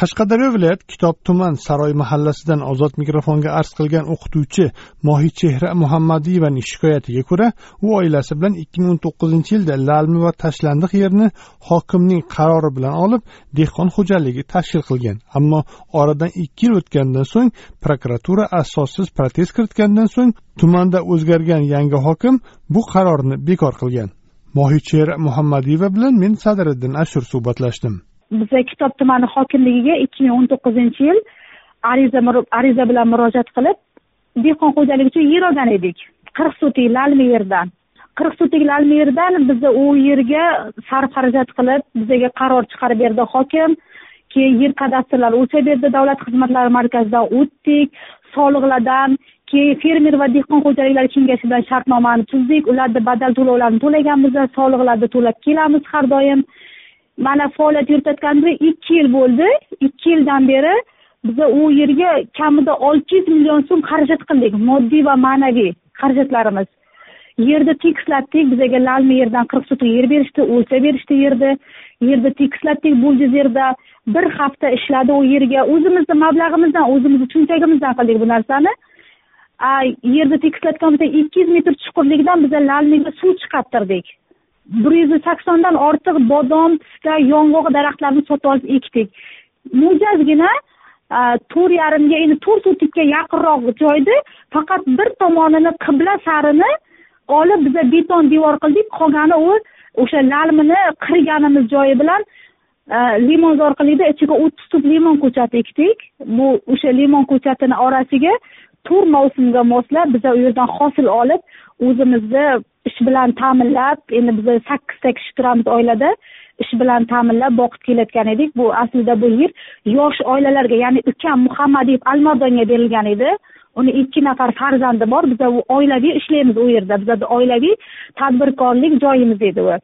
Qashqadaryo viloyat kitob tuman saroy mahallasidan ozod mikrofonga arz qilgan o'qituvchi mohichehra muhammadiyevaning shikoyatiga ko'ra u oilasi bilan ikki ming o'n to'qqizinchi yilda lalmi va tashlandiq yerni hokimning qarori bilan olib dehqon xo'jaligi tashkil qilgan. Ammo oradan ikki yil o'tgandan so'ng prokuratura asossiz protest kiritgandan so'ng tumanda o'zgargan yangi hokim bu qarorni bekor qilgan. Mohichehra muhammadiyeva bilan men sadiriddin ashur suhbatlashdim. Biza kitob tumani hokimligiga ikki ming o'n to'qqizinchi yil ariza ariza bilan murojaat qilib dehqon xo'jaligi uchun yer olgan edik. Qirq sotik lalmi yerdan qirq sotik lalmi yerdan biza u yerga sarf xarajat qilib bizaga qaror chiqarib berdi hokim. Keyin yer kadastrlari o'lchab berdi davlat xizmatlari markazidan o'tdik. Soliqlardan keyin fermer va dehqon xo'jaliklari kengashi bilan shartnomani tuzdik. Ularni badal to'lovlarini to'laganmiz soliqlarni to'lab kelamiz har doim. Mana faoliyat yuritayotganimizga ikki yil bo'ldi. Ikki yildan beri biza u yerga kamida olti yuz million so'm xarajat qildik. Moddiy va ma'naviy xarajatlarimiz. Yerni tekislatdik bizaga lalmi yerdan qirq sotik yer berishdi o'lchab berishdi yerni. Yerni tekislatdik buldozerda bir hafta ishladi u yerga. O'zimizni mablag'imizdan o'zimizni cho'ntagimizdan qildik bu narsani. Yerni tekislatganimizda ikki yuz metr chuqurlikdan biza lalmiga suv chiqartirdik. Bir yuz saksondan ortiq bodom pista yong'oq daraxtlarini sotib olib ekdik. Mo'jazgina e, to'rt yarimga endi to'rt sotikka yaqinroq joyda faqat bir tomonini qibla sarini olib biza beton devor qildik. Qolgani u o'sha lalmini qirganimiz joyi bilan e, limonzor qildik ichiga o'ttiz tup limon ko'chati ekdik. Bu o'sha limon ko'chatini orasiga to'rt mavsumga moslab biza u yerdan hosil olib o'zimizni ish bilan ta'minlab endi biz sakkizta kishi turamiz oilada ish bilan ta'minlab boqib kelayotgan edik. Bu aslida bu yer yosh oilalarga ya'ni ukam muhammadiyev almazonga berilgan edi. Uni ikki nafar farzandi bor. Biza u oilaviy ishlaymiz u yerda. Bizada oilaviy tadbirkorlik joyimiz edi u.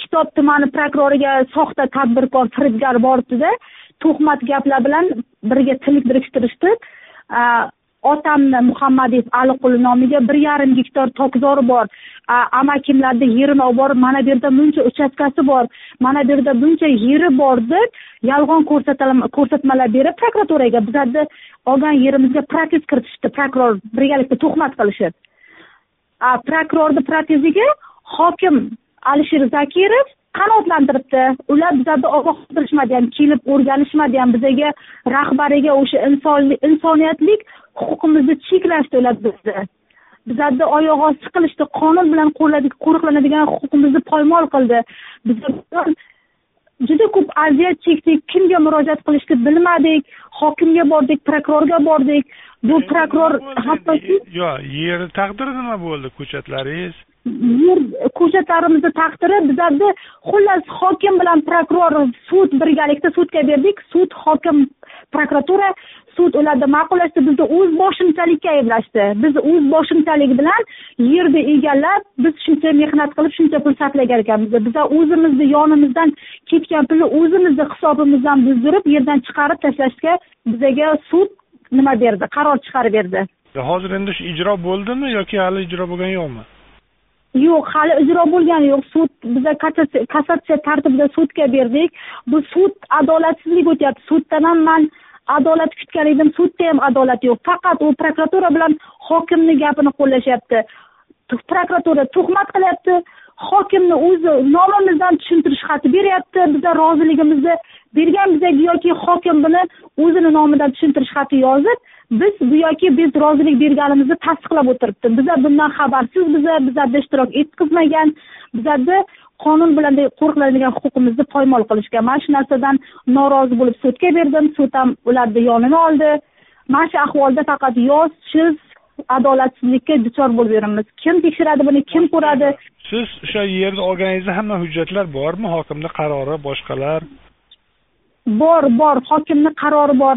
Kitob tumani prokuroriga soxta tadbirkor firibgar boribdida. Tuhmat gaplar bilan birga tilik biriktirishdi. Otamni muhammadiyev aliquli nomiga bir yarim gektar tokzori bor. Amakimlarni yerini olib borib mana bu yerda buncha uchastkasi bor mana bu yerda buncha yeri bor deb yolg'on ko'rsatmalar berib prokuraturaga bizlarni olgan yerimizga protez kiritishdi. Prokuror birgalikda tuhmat qilishib. Prokurorni proteziga hokim alisher zakirov qanoatlantiribdi. Ular bizlarni ogohlantirishmadi ham kelib o'rganishmadi ham bizaga rahbariga o'sha insoniyatlik huquqimizni cheklashdi ular bizni. Bizlarni oyoq osti qilishdi qonun bilan qo'riqlanadigan huquqimizni poymol qildi. Biz juda ko'p aziyat chekdik kimga murojaat qilishni bilmadik hokimga bordik prokurorga bordik. Bu prokuror hattoki yo'q yer taqdiri nima bo'ldi ko'chatlaringiz yer ko'chatlarimizni taqdiri bizlarni xullas hokim bilan prokuror sud birgalikda sudga berdik. Sud hokim prokuratura sud ularni ma'qullashdi. Bizni o'z boshimchalikka ayblashdi. Biz o'z boshimchalik bilan yerni egallab biz shuncha mehnat qilib shuncha pul sarflagan ekanmiz. Biza o'zimizni yonimizdan ketgan pulni o'zimizni hisobimizdan buzdirib yerdan chiqarib tashlashga bizaga sud nima berdi? Qaror chiqarib berdi. Hozir endi shu ijro bo'ldimi yoki hali ijro bo'lgani yo'qmi? Yo'q hali ijro bo'lgani yo'q. Sud biza kassatsiya tartibida sudga berdik. Bu sud adolatsizlik o'tyapti. Suddan ham man adolat kutgan edim. Sudda ham adolat yo'q. Faqat u prokuratura bilan hokimni gapini qo'llashyapti. Prokuratura tuhmat qilyapti. Hokimni o'zi nomimizdan tushuntirish xati beryapti. Biza roziligimizni bergan bizaga yoki hokim buni o'zini nomidan tushuntirish xati yozib biz bu yoki biz rozilik berganimizni tasdiqlab o'tiribdi. Biza bundan xabarsiz biza bizlarda ishtirok etqizmagan bizlarni qonun bilan qo'riqlanadigan huquqimizni poymol qilishgan mana shu narsadan norozi bo'lib sudga berdim. Sud ham ularni yonini oldi. Mana shu ahvolda faqat yoz shiz adolatsizlikka duchor bo'lib yuribmiz. Kim tekshiradi buni? Kim ko'radi? Siz o'sha yerni olganingizda hamma hujjatlar bormi? Hokimni qarori boshqalar? Bor bor hokimni qarori bor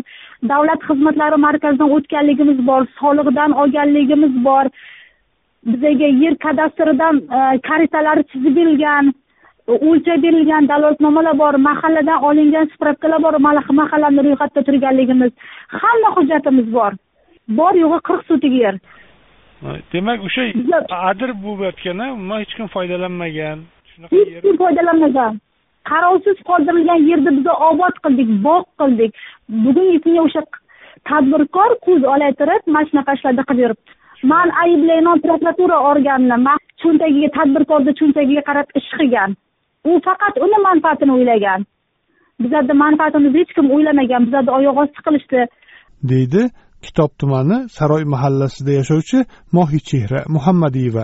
davlat xizmatlari markazidan o'tganligimiz bor soliqdan olganligimiz bor bizaga yer kadastridan xaritalari chizib berilgan o'lchab berilgan dalolatnomalar bor mahalladan olingan spravkalar bor mahallani ro'yxatda turganligimiz hamma hujjatimiz bor. Bor yo'g'i qirq sotik yer. Demak o'sha adir bo'layotganda umuman hech kim foydalanmagan. Hech kim foydalanmagan qarovsiz qoldirilgan yerni biz obod qildik bog' qildik. Bugungi kunga o'sha tadbirkor ko'z olaytirib mana shunaqa ishlarni qilib yuribdi. Man ayblayman prokuratura organini cho'ntagiga tadbirkorni cho'ntagiga qarab ish qilgan. U faqat uni manfaatini o'ylagan. Bizlarni manfaatimizni hech kim o'ylamagan bizlarni oyoq osti qilishdi. Deydi kitob tumani saroy mahallasida yashovchi mohichehra muhammadiyeva.